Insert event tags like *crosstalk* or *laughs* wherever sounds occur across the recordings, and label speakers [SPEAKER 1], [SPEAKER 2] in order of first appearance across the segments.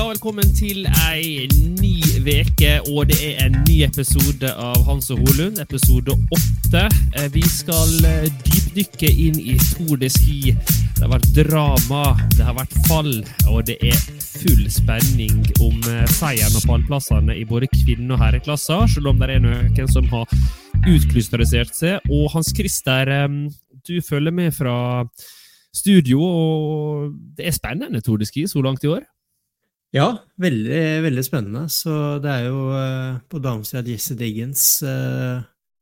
[SPEAKER 1] Ja, velkommen til ei ny veke, og det er en ny episode av Hans og Holund, episode åtte. Eh, Vi skal eh, dypdykke inn i Tour de Ski. Det har vært drama, det har vært fall, og det er full spenning om eh, seieren og pallplassene i både kvinne- og herreklasser, selv om det er noen som har utkrystallisert seg. Og Hans Christer, du følger med fra studio, og det er spennende Tour de Ski så langt i år.
[SPEAKER 2] Ja, veldig, veldig spennende. Så det er jo eh, på damesida Jesse Diggins eh,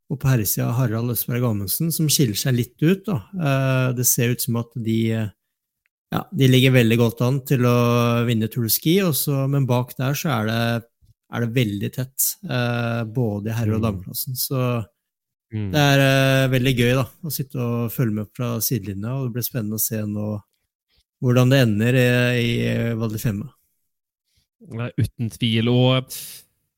[SPEAKER 2] og på herresida Harald Østberg Amundsen som skiller seg litt ut. Da. Eh, det ser ut som at de, ja, de ligger veldig godt an til å vinne Tour Ski, også, men bak der så er det, er det veldig tett, eh, både i herre- og dameklassen. Så det er veldig gøy da, å sitte og følge med fra sidelinja, og det blir spennende å se nå hvordan det ender i, i Val di Fiemme.
[SPEAKER 1] Uten tvil. Og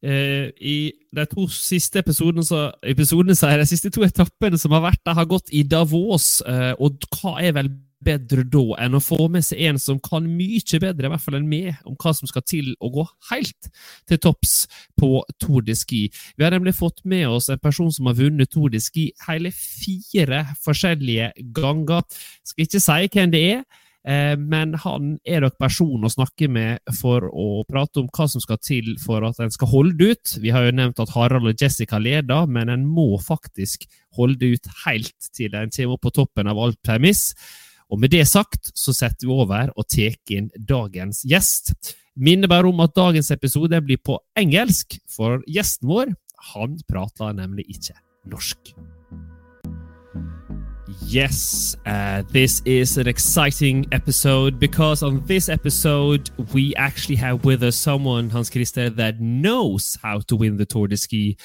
[SPEAKER 1] eh, i de to siste episodene, så, episodene så de siste to etappene som har vært der, har gått i Davos. Eh, og hva er vel bedre da enn å få med seg en som kan mye bedre, i hvert fall enn meg, om hva som skal til å gå helt til topps på Tour de Ski. Vi har nemlig fått med oss en person som har vunnet Tour de Ski hele fire forskjellige ganger. Skal ikke si hvem det er. Eh, Men han er nok person å snakke med for å prate om hva som skal til for at en skal holde ut. Vi har jo nevnt at Harald og Jessica leder, men en må faktisk holde ut helt til en kommer opp på toppen av alt premiss. Og med det sagt så setter vi over og tar inn dagens gjest. Minner bare om at dagens episode blir på engelsk, for gjesten vår han prater nemlig ikke norsk. Yes, uh, this is an exciting episode because on this episode we actually have with us someone, Hans Christer, that knows how to win the Tour de Ski.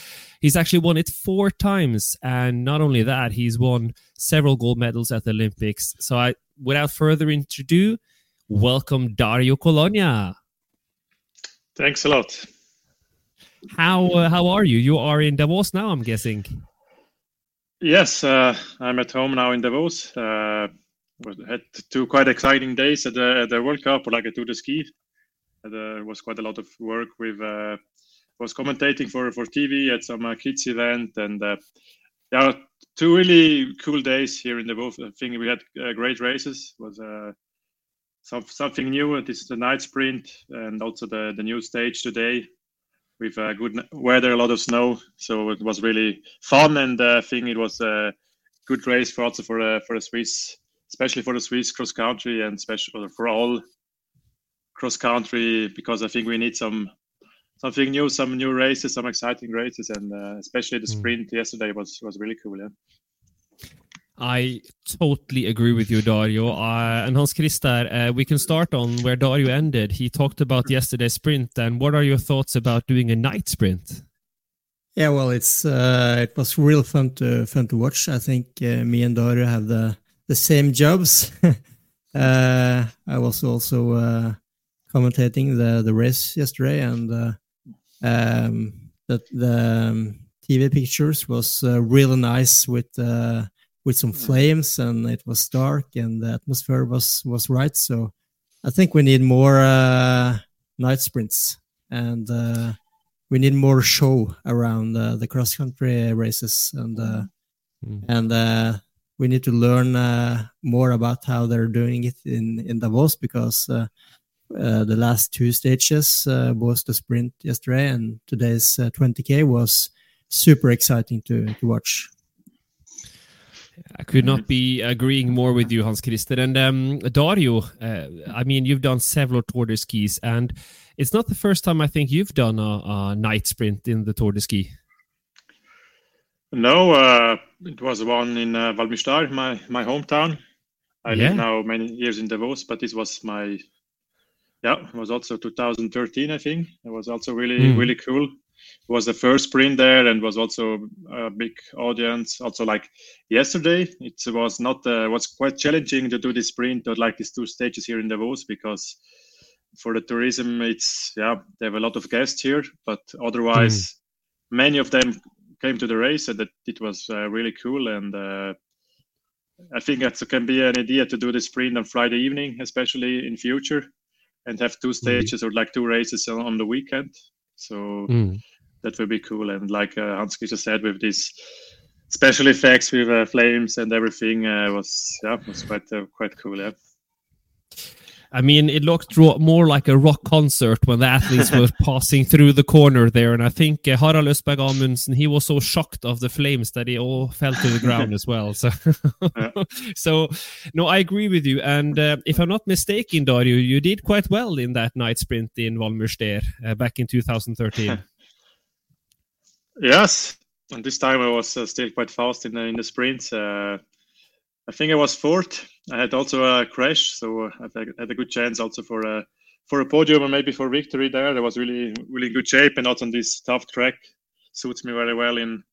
[SPEAKER 1] He's actually won it four times, and not only that, he's won several gold medals at the Olympics. So, I, without further ado, welcome Dario Cologna.
[SPEAKER 3] Thanks a lot.
[SPEAKER 1] How uh, how are you? You are in Davos now, I'm guessing.
[SPEAKER 3] Yes, uh, I'm at home now in Davos. Uh, had two quite exciting days at the, at the World Cup, like I do the ski. Uh, was quite a lot of work with. Uh, was commentating for for TV at some uh, kids event, and uh, there are two really cool days here in Davos. I think we had uh, great races. Was uh, some, something new. This is the night sprint, and also the the new stage today with uh, good weather, a lot of snow. So it was really fun, and uh, I think it was a good race for also for uh, for the Swiss, especially for the Swiss cross country, and especially for all cross country because I think we need some something new, some new races, some exciting races, and uh, especially the sprint yesterday was was really cool. Yeah.
[SPEAKER 1] I totally agree with you, Dario. Uh, and Hans Christer, uh, we can start on where Dario ended. He talked about yesterday's sprint, and what are your thoughts about doing a night sprint?
[SPEAKER 2] Yeah, well, it's uh, it was real fun to fun to watch. I think uh, me and Dario have the the same jobs. *laughs* uh, I was also uh, commentating the the race yesterday, and um, the the um, TV pictures was really nice with with some flames, and it was dark, and the atmosphere was was right. So I think we need more uh, night sprints and uh, we need more show around uh, the cross country races and uh, mm. and uh, we need to learn uh, more about how they're doing it in in Davos because uh, uh, the last two stages was the sprint yesterday and today's 20k was super exciting to to watch.
[SPEAKER 1] I could not be agreeing more with you, Hans Christer. And um, Dario, I mean, you've done several Tour de Skis, and it's not the first time I think you've done a, a night sprint in the Tour de Ski.
[SPEAKER 3] No, uh, it was one in uh, Val Müstair, my my hometown. I yeah. live now many years in Davos, but this was my yeah, it was also 2013, I think. It was also really mm. really cool. It was the first sprint there, and was also a big audience. Also, like yesterday, it was not uh, was quite challenging to do this sprint or like these two stages here in Davos because for the tourism, it's yeah, they have a lot of guests here, but otherwise, mm. many of them came to the race, and that it was uh, really cool. And uh, I think that can be an idea to do the sprint on Friday evening, especially in future, and have two hmm. stages mm. or like two races on the weekend. So mm. that will be cool. And like uh, Hans just said, with these special effects with uh, flames and everything, uh, was yeah, was quite uh, quite cool. Yeah.
[SPEAKER 1] I mean, it looked more like a rock concert when the athletes were *laughs* passing through the corner there. And I think uh, Harald Østberg Amundsen, he was so shocked of the flames that he all fell to the ground as well. So, *laughs* *laughs* so no, I agree with you. And uh, if I'm not mistaken, Dario, you did quite well in that night sprint in Val Müstair uh, back in 2013.
[SPEAKER 3] yes. And this time I was uh, still quite fast in the, in the sprints. I think I was fourth. I had also a crash, so I had a good chance also for a for a podium or maybe for victory there. I was really really good shape, and also on this tough track suits me very well in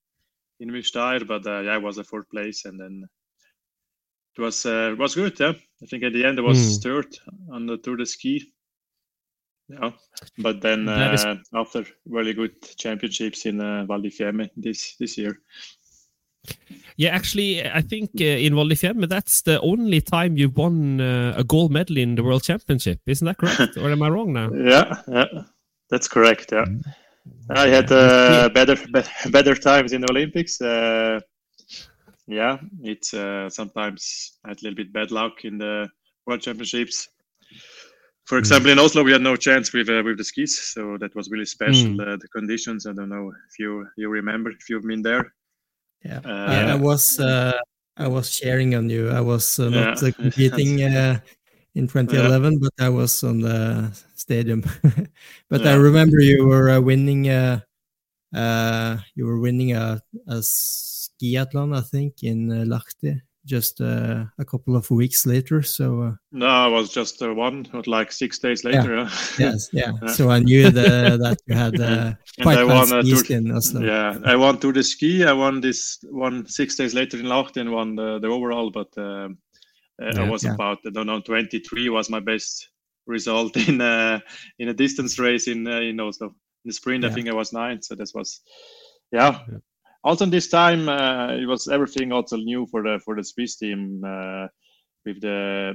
[SPEAKER 3] in Müstair. But uh, yeah, I was a fourth place, and then it was uh, was good. Yeah, I think at the end I was mm. third on the Tour de Ski. Yeah, but then uh, is... after really good championships in uh, Val di Fiemme this this year.
[SPEAKER 1] Yeah, actually, I think uh, in Val di Fiemme, that's the only time you've won uh, a gold medal in the World Championship. Isn't that correct? *laughs* or am I wrong now?
[SPEAKER 3] Yeah, yeah, that's correct. Yeah, I had uh, *laughs* better better times in the Olympics. Uh, yeah, it's uh, sometimes I had a little bit bad luck in the World Championships. For example, mm. in Oslo, we had no chance with uh, with the skis, so that was really special. Mm. the conditions. I don't know if you you remember if you've been there.
[SPEAKER 2] Yeah, uh, I, was uh, I was sharing on you. I was uh, not yeah. *laughs* competing uh, in 2011, yeah. but I was on the stadium. *laughs* but I remember you were uh, winning. Uh, you were winning a, a skiathlon, I think, in Lahti just uh, a couple of weeks later. So uh,
[SPEAKER 3] no, I was just uh, one, like six days later.
[SPEAKER 2] Yeah. *laughs* yes, yeah. yeah. *laughs* So I knew the, that you had uh, quite I won a tour, in Oslo.
[SPEAKER 3] Yeah, I won Tour de Ski. I won this one six days later in Lahti and won the, the overall. But um, uh, yeah, I was yeah. about I don't know 23 was my best result *laughs* in uh, in a distance race in uh, in Oslo. In the sprint, I think I was nine, So this was yeah also this time uh, it was everything also new for the for the Swiss team uh, with the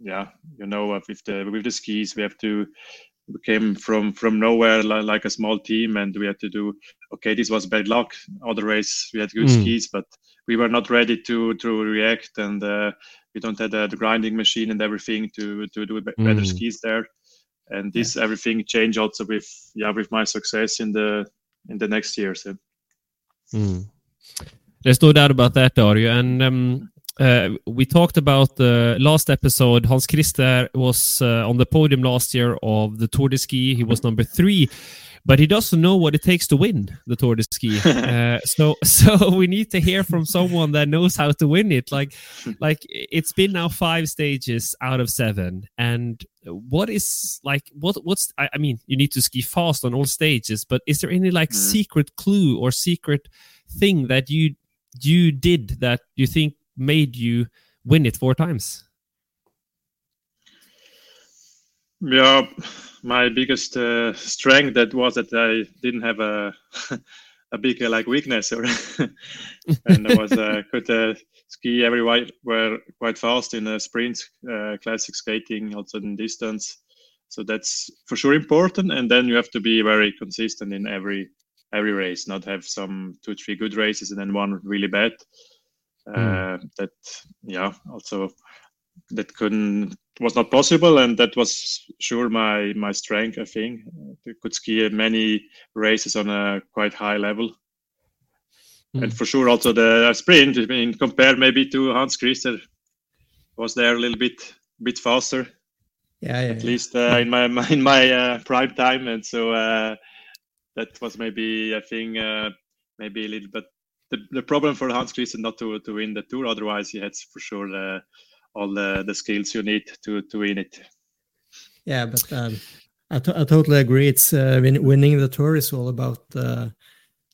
[SPEAKER 3] yeah you know uh, with the with the skis we have to we came from from nowhere like a small team and we had to do okay this was bad luck other race we had good mm. skis but we were not ready to to react and uh, we don't have the, the, grinding machine and everything to to do better mm. skis there and this everything changed also with yeah with my success in the in the next years so.
[SPEAKER 1] Mm. There's no doubt about that, Dario. And um, uh, we talked about the last episode. Hans Christer was uh, on the podium last year of the Tour de Ski. He was number three. But he doesn't know what it takes to win the Tour de Ski. *laughs* uh, so, so we need to hear from someone that knows how to win it. Like, like it's been now five stages out of seven, and what is like what what's I, I mean you need to ski fast on all stages, but is there any like mm. secret clue or secret thing that you you did that you think made you win it four times?
[SPEAKER 3] Yeah, my biggest uh, strength that was that I didn't have a *laughs* a big uh, like weakness, or *laughs* and I was uh, *laughs* could uh, ski everywhere were quite fast in a sprint, uh, classic skating, also in distance. So that's for sure important. And then you have to be very consistent in every every race, not have some two three good races and then one really bad. Mm. that yeah, also that couldn't was not possible, and that was sure my my strength. I think I could ski many races on a quite high level, mm. and for sure also the sprint. I mean, compared maybe to Hans Christer, was there a little bit bit faster.
[SPEAKER 2] Yeah, yeah
[SPEAKER 3] at yeah. least uh, in my *laughs* in my uh, prime time, and so uh, that was maybe I think uh, maybe a little bit the, the problem for Hans Christer not to to win the tour. Otherwise, he had for sure uh, all the, the skills you need to to win it.
[SPEAKER 2] Yeah, but um, I, I totally agree. It's uh, win winning the tour is all about uh,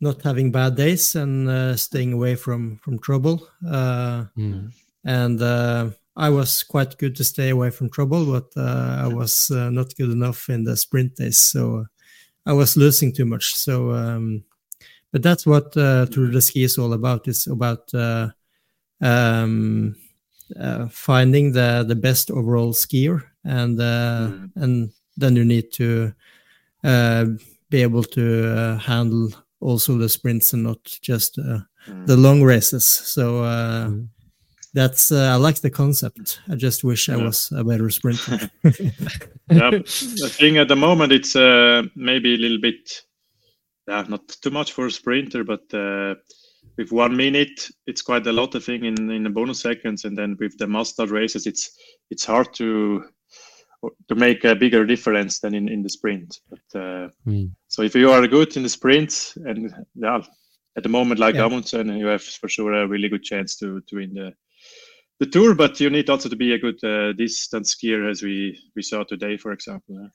[SPEAKER 2] not having bad days and uh, staying away from from trouble. Mm. And uh, I was quite good to stay away from trouble, but uh, I was uh, not good enough in the sprint days. So I was losing too much. So, um, but that's what Tour de Ski is all about. It's about um, uh, finding the the best overall skier, and uh, mm. and then you need to uh, be able to uh, handle also the sprints and not just uh, mm. the long races. So mm. that's I like the concept. I just wish yeah. I was a better sprinter. *laughs* *laughs*
[SPEAKER 3] yeah, I think at the moment it's maybe a little bit, yeah, not too much for a sprinter, but with one minute, it's quite a lot, I think, in in the bonus seconds, and then with the mass start races, it's it's hard to to make a bigger difference than in, in the sprint. But uh, mm. so if you are good in the sprint, and yeah, at the moment like yeah. Amundsen, you have for sure a really good chance to to win the the tour. But you need also to be a good uh, distance skier, as we we saw today, for example.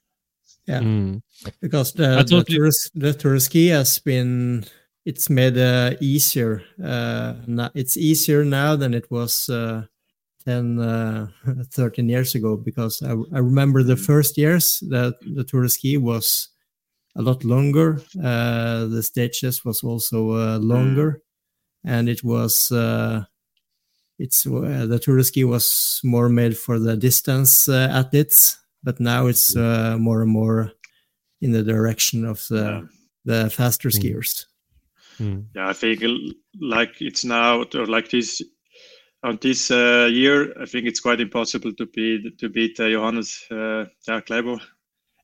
[SPEAKER 2] Yeah, mm. because the, the, tour, the tour ski has been it's made uh, easier. Uh, it's easier now than it was uh, 10, uh, *laughs* 13 years ago because I, I, remember the first years that the Tour de Ski was a lot longer. Uh, the stages was also uh, longer, and it was it's the Tour de Ski was more made for the distance athletes, but now it's more and more in the direction of the the faster mm. skiers.
[SPEAKER 3] Mm. Yeah, I think like it's now or like this on this uh, year, I think it's quite impossible to beat to beat uh, Johannes uh, yeah, Klæbo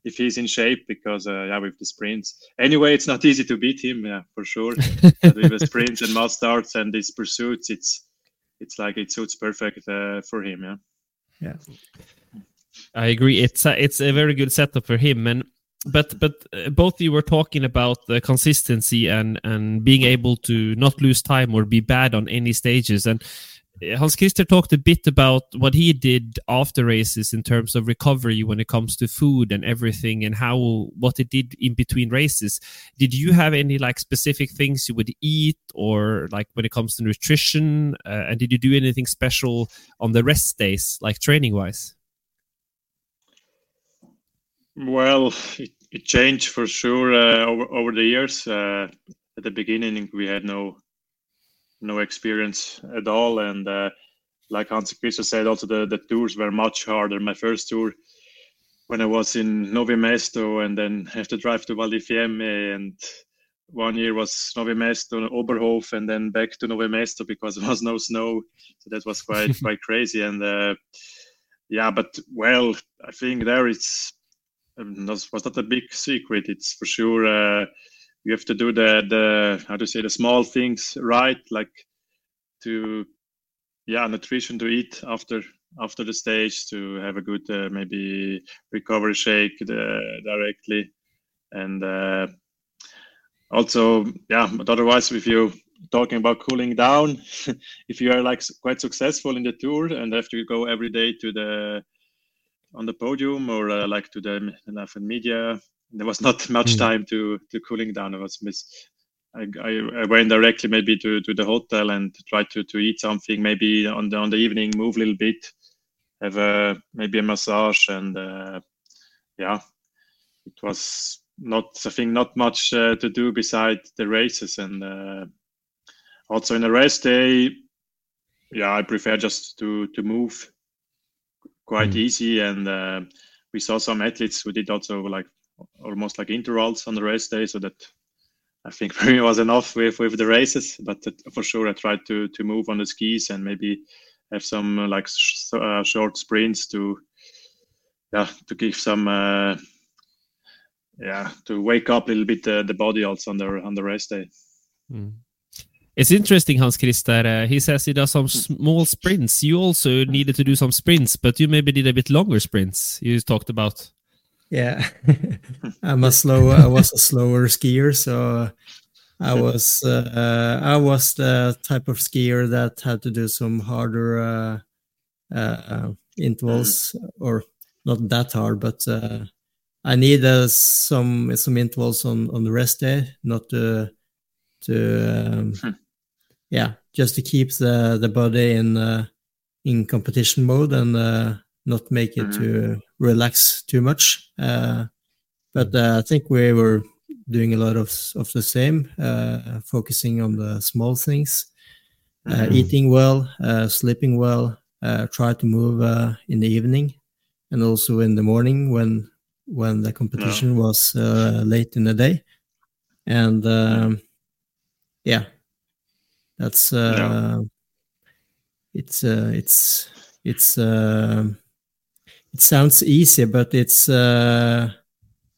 [SPEAKER 3] if he's in shape because uh, yeah, with the sprints. Anyway, it's not easy to beat him, yeah, for sure. *laughs* with the sprints and mass starts and these pursuits, it's it's like it suits perfect uh, for him, yeah.
[SPEAKER 2] Yeah.
[SPEAKER 1] I agree. It's a, it's a very good setup for him, and but but uh, both you were talking about the consistency and and being able to not lose time or be bad on any stages and uh, Hans Christer talked a bit about what he did after races in terms of recovery when it comes to food and everything and how what it did in between races. Did you have any like specific things you would eat or like when it comes to nutrition? Uh, and did you do anything special on the rest days, like training wise?
[SPEAKER 3] Well, it, it changed for sure uh, over over the years. Uh, at the beginning, we had no no experience at all, and uh, like Hans Christian said, also the, the tours were much harder. My first tour, when I was in Nové Město, and then have to drive to Val di Fiemme, and one year was Nové Město, Oberhof, and then back to Nové Město because *laughs* there was no snow. So that was quite *laughs* quite crazy. And uh, yeah, but well, I think there it's um, was not a big secret. It's for sure uh, you have to do the the how to say the small things right, like to yeah nutrition to eat after after the stage to have a good uh, maybe recovery shake uh, directly and uh, also, yeah, but otherwise, if you talking about cooling down, *laughs* if you are like quite successful in the tour and have to go every day to the on the podium or uh, like to the media, there was not much mm. time to to cooling down. I was miss. I, I, went directly maybe to, to the hotel and tried to, to eat something maybe on the on the evening move a little bit have a maybe a massage and uh, yeah it was not I think not much uh, to do beside the races and uh, also in a rest day yeah I prefer just to to move quite mm. easy and uh, we saw some athletes who did also like almost like intervals on the race day so that I think *laughs* for me was enough with with the races but for sure I tried to to move on the skis and maybe have some uh, like sh- uh, short sprints to yeah to give some uh, yeah to wake up a little bit uh, the body also on the on the rest day.
[SPEAKER 1] Mm. It's interesting, Hans Christer. Uh, he says he does some small sprints. You also needed to do some sprints, but you maybe did a bit longer sprints. You talked about.
[SPEAKER 2] Yeah, *laughs* I'm a slow. I was a slower skier, so I was uh, I was the type of skier that had to do some harder uh, uh, intervals, or not that hard, but uh, I needed some some intervals on on the rest day, not to to um, hmm. Yeah, just to keep the the body in uh, in competition mode and uh, not make it mm-hmm. to relax too much. but I think we were doing a lot of of the same, uh, focusing on the small things, uh, mm-hmm. eating well, uh, sleeping well, try to move in the evening, and also in the morning when when the competition was late in the day, and um, yeah, that's yeah. it's it's it's it sounds easy, but it's uh,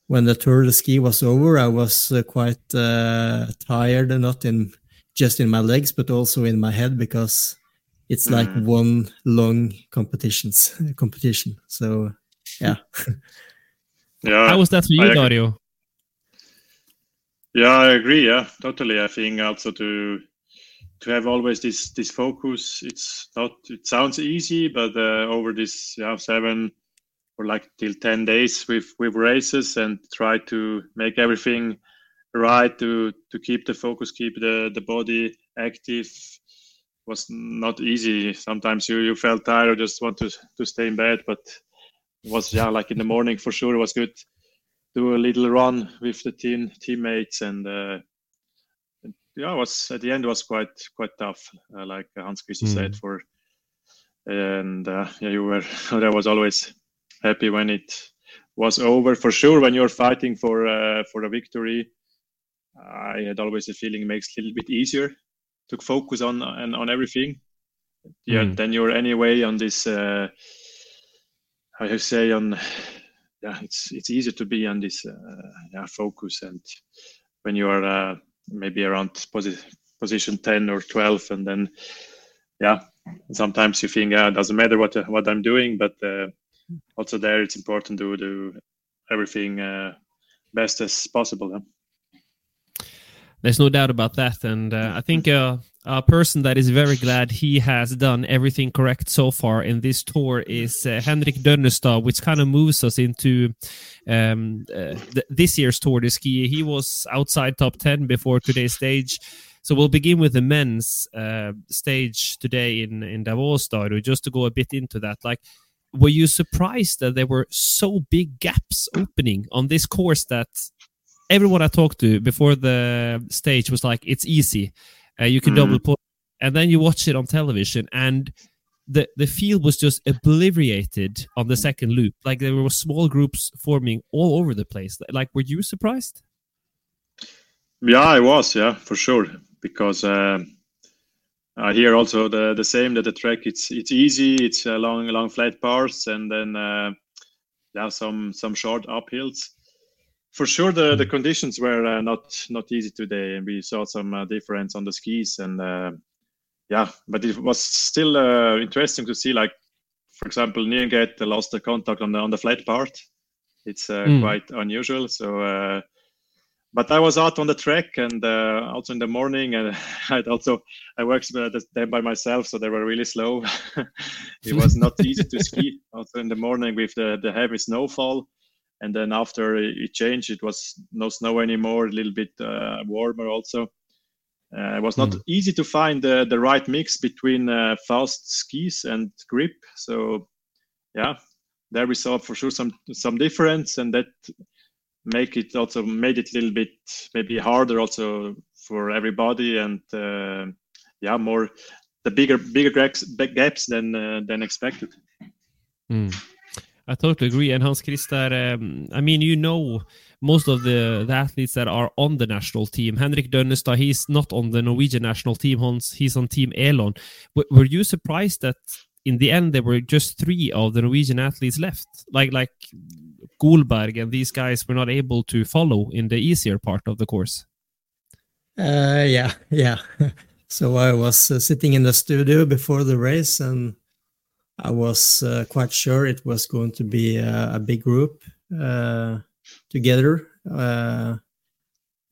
[SPEAKER 2] when the Tour de Ski was over, I was uh, quite uh, tired, not in just in my legs, but also in my head because it's like mm. one long competitions *laughs* competition. So yeah. *laughs*
[SPEAKER 3] yeah.
[SPEAKER 1] How was that for you, Dario?
[SPEAKER 3] Yeah, I agree. Yeah, totally. I think also to to have always this this focus. It's not. It sounds easy, but uh, over this yeah seven or like till 10 days with with races and try to make everything right to to keep the focus keep the the body active was not easy sometimes you you felt tired or just want to to stay in bed but it was yeah like in the morning for sure it was good do a little run with the team teammates and uh, yeah was at the end was quite quite tough uh, like hans christer mm. said for and uh, yeah you were *laughs* there was always happy when it was over. For sure, when you're fighting for uh, for a victory, I had always a feeling it makes it a little bit easier to focus on on, on everything. Yeah, mm. then you're anyway on this. Uh, how you say on yeah, it's it's easier to be on this uh, yeah focus and when you are uh, maybe around posi- position 10 or 12 and then yeah sometimes you think yeah it doesn't matter what what i'm doing but uh, also there it's important to do everything uh, best as possible.
[SPEAKER 1] There's no doubt about that, and uh, I think uh, a person that is very glad he has done everything correct so far in this tour is uh, Henrik Dønnestad, which kind of moves us into um, uh, th this year's Tour de Ski. He was outside top 10 before today's stage. So we'll begin with the men's uh, stage today in, in Davos, Dario, just to go a bit into that. Like, were you surprised that there were so big gaps opening on this course that everyone I talked to before the stage was like, it's easy. Uh, you can mm. double pole, and then you watch it on television, and the the field was just obliterated on the second loop. Like there were small groups forming all over the place. Like, were you surprised?
[SPEAKER 3] Yeah, I was. Yeah, for sure, because uh, uh, here also the the same that the track it's it's easy it's uh, long long flat parts and then uh, yeah some some short uphills for sure the the hmm. conditions were uh, not not easy today and we saw some uh, difference on the skis and uh, yeah but it was still uh, interesting to see like for example Nyenget lost the contact on the on the flat part it's mm. quite unusual so but I was out on the track and uh, also in the morning, and *laughs* I also I worked there by myself, so they were really slow. *laughs* it was not easy to *laughs* ski. Also in the morning with the the heavy snowfall, and then after it changed, it was no snow anymore, a little bit uh, warmer also. Uh, it was not mm. easy to find the, the right mix between uh, fast skis and grip. So, yeah, there we saw for sure some some difference, and that make it also made it a little bit maybe harder also for everybody and uh, yeah more the bigger bigger gaps, gaps than uh, than expected
[SPEAKER 1] mm. I totally agree. And hans christer um, i mean you know most of the, the athletes that are on the national team. Henrik dønnestad he's not on the norwegian national team. Hans he's on team elon. W were you surprised that in the end there were just three of the norwegian athletes left? Like like Golberg and these guys were not able to follow in the easier part of the course.
[SPEAKER 2] Uh, yeah, yeah. *laughs* so I was uh, sitting in the studio before the race, and I was uh, quite sure it was going to be a, a big group uh, together, uh,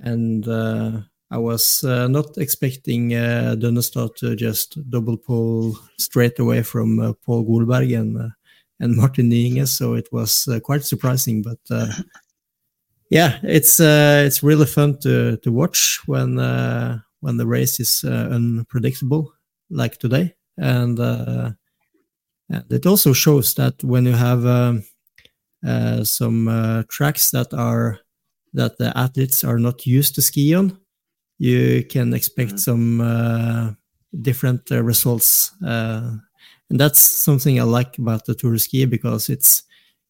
[SPEAKER 2] and uh, I was not expecting uh, Dønnestad to just double pole straight away from Paul Golberg and and Martin Nyenget, so it was uh, quite surprising. But uh, *laughs* yeah, it's uh, it's really fun to to watch when uh, when the race is uh, unpredictable like today, and, and, it also shows that when you have um, some tracks that are that the athletes are not used to ski on, you can expect mm -hmm. some different results and that's something I like about the Tour Ski because it's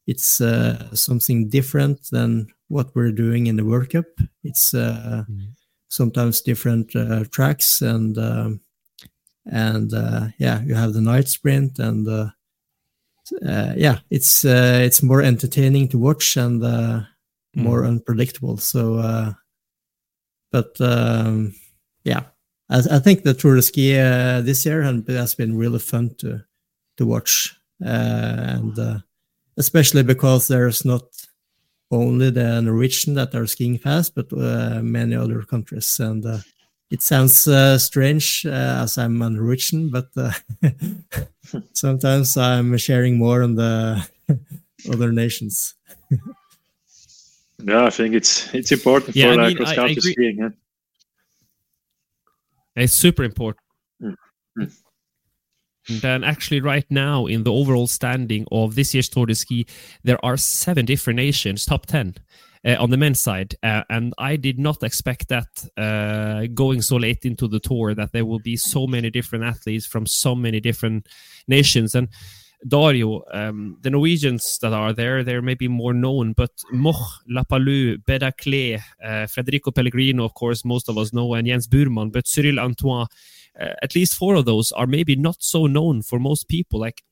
[SPEAKER 2] it's uh, something different than what we're doing in the World Cup. It's uh, mm. sometimes different uh, tracks and um, and uh, yeah, you have the night sprint and uh, uh, yeah, it's it's more entertaining to watch and mm. more unpredictable. So, but um, yeah, I, I think the Tour de Ski uh, this year has been really fun to to watch, uh, and uh, especially because there's not only the Norwegian that are skiing fast, but uh, many other countries. And uh, it sounds uh, strange as I'm a Norwegian, but *laughs* sometimes I'm sharing more on the *laughs* other nations.
[SPEAKER 3] yeah, I think it's it's important yeah, for I mean, cross country skiing. Yeah?
[SPEAKER 1] It's super important. Mm. Mm. And actually, right now, in the overall standing of this year's Tour de Ski, there are seven different nations, top 10 uh, on the men's side. Uh, and I did not expect that uh, going so late into the tour, that there will be so many different athletes from so many different nations. And Dario, um, the Norwegians that are there, they're maybe more known, but Moch, Lapalus, Bedakle, uh, Federico Pellegrino, of course, most of us know, and Jens Burman, but Cyril Antoine, uh, at least four of those are maybe not so known for most people. Like,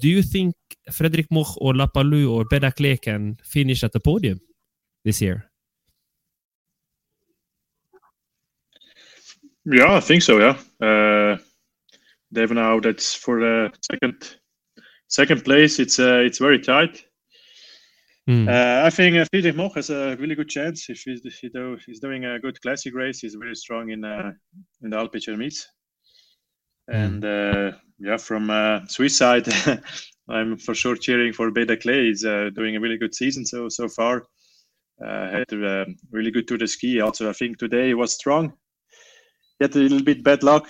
[SPEAKER 1] do you think Fredrik Moch or Lapalus or Beda Klee can finish at the podium this year?
[SPEAKER 3] Yeah, I think so. Yeah, uh, they've now that's for the second second place, it's uh, it's very tight. Mm. Uh, I think uh, Friedrich Moch has a really good chance if he's, he do, he's doing a good classic race. He's very strong in uh, in the Alpe Cermis. And mm. uh, yeah, from uh, Swiss side, *laughs* I'm for sure cheering for Beda Klee. He's uh, doing a really good season so so far. Uh, had a um, really good Tour de Ski. Also, I think today he was strong. He had a little bit bad luck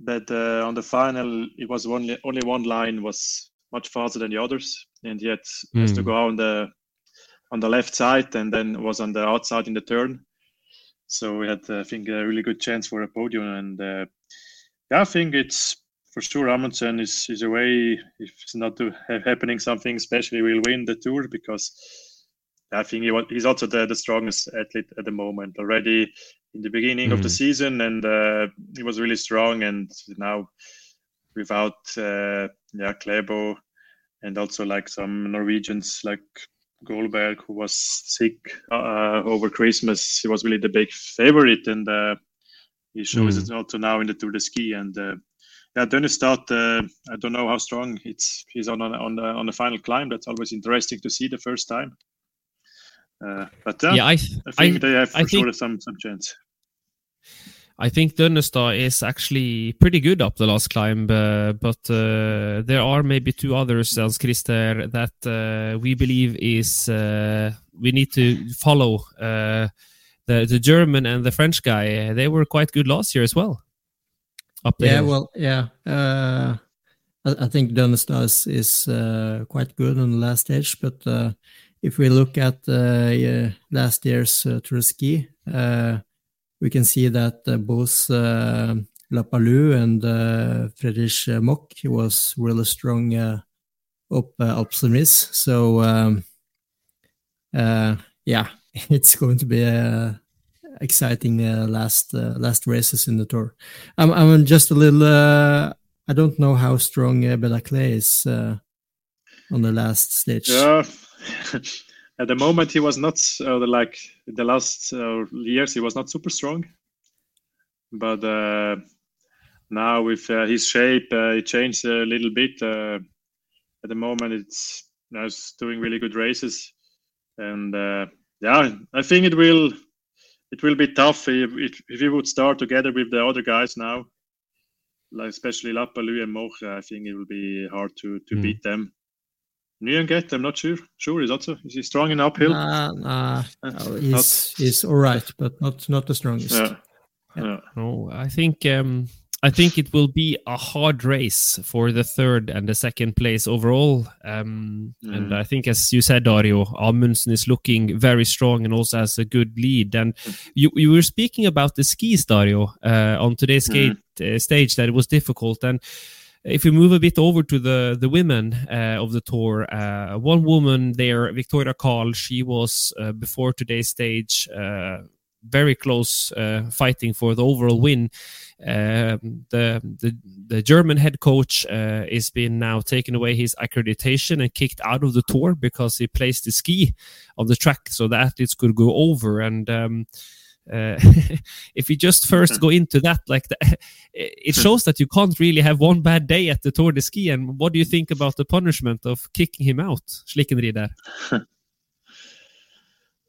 [SPEAKER 3] that uh, on the final it was only only one line was much faster than the others, and yet mm. has to hmm. go on the on the left side and then was on the outside in the turn. So we had, I think, a really good chance for a podium. And uh, yeah, I think it's for sure Amundsen is is away. If it's not to have happening something, especially we'll win the tour because I think he, was, he's also the, the strongest athlete at the moment already in the beginning mm. of the hmm. season, and uh, he was really strong. And now without uh, yeah Klæbo and also like some Norwegians like Golberg who was sick uh, over Christmas. He was really the big favorite, and uh, he shows mm. it also now in the Tour de Ski. And uh, yeah, Dønnestad, uh, I don't know how strong it's. He's on on the, on the final climb. That's always interesting to see the first time. Uh, but uh,
[SPEAKER 1] yeah, I,
[SPEAKER 3] I think
[SPEAKER 1] I,
[SPEAKER 3] they have for
[SPEAKER 1] I
[SPEAKER 3] sure
[SPEAKER 1] think-
[SPEAKER 3] some some chance.
[SPEAKER 1] I think Dønnestad is actually pretty good up the last climb, uh, but uh, there are maybe two others, Hans Christer, that uh, we believe is uh, we need to follow. Uh, the the German and the French guy, they were quite good last year as well. Up the
[SPEAKER 2] Yeah, well, yeah. Uh, I, I think Dønnestad is, is uh, quite good on the last stage, but uh, if we look at uh, last year's uh, Tour Ski, uh, we can see that both Lapalus and Friedrich Moch was really strong up Suisse. So, um, yeah, *laughs* it's going to be a exciting uh, last uh, last races in the tour. I'm I'm just a little. Uh, I don't know how strong uh, Beda Klee is on the last stage.
[SPEAKER 3] Yeah. *laughs* At the moment, he was not uh, like the last uh, years. He was not super strong, but uh, now with uh, his shape, uh, it changed a little bit. Uh, at the moment, it's now it's doing really good races, and uh, yeah, I think it will it will be tough if if, if he would start together with the other guys now, like especially Lapalus and Moch. I think it will be hard to to
[SPEAKER 1] Mm.
[SPEAKER 3] beat them. Nyenget, I'm not sure. Sure, he's also is he strong in uphill?
[SPEAKER 2] Nah, nah,
[SPEAKER 3] Uh,
[SPEAKER 2] no,
[SPEAKER 3] not-
[SPEAKER 2] he's he's all right, but not not the strongest.
[SPEAKER 3] yeah. Yeah.
[SPEAKER 1] No, I think um, I think it will be a hard race for the third and the second place overall. Um, And
[SPEAKER 3] Mm.
[SPEAKER 1] I think, as you said, Dario, Amundsen is looking very strong and also has a good lead. And you you were speaking about the skis, Dario, uh, on today's
[SPEAKER 3] Mm.
[SPEAKER 1] skate uh, stage that it was difficult. And if we move a bit over to the the women uh, of the tour, uh, one woman there, Victoria Carl, she was uh, before today's stage. Uh, very close uh, fighting for the overall win. Um, the, the the German head coach uh, is being now taken away his accreditation and kicked out of the tour because he placed the ski on the track so the athletes could go over and. Um, uh, *laughs* if you just first go into that, like the, *laughs* it shows that you can't really have one bad day at the Tour de Ski. And what do you think about the punishment of kicking him out, Schlickenrieder? *laughs*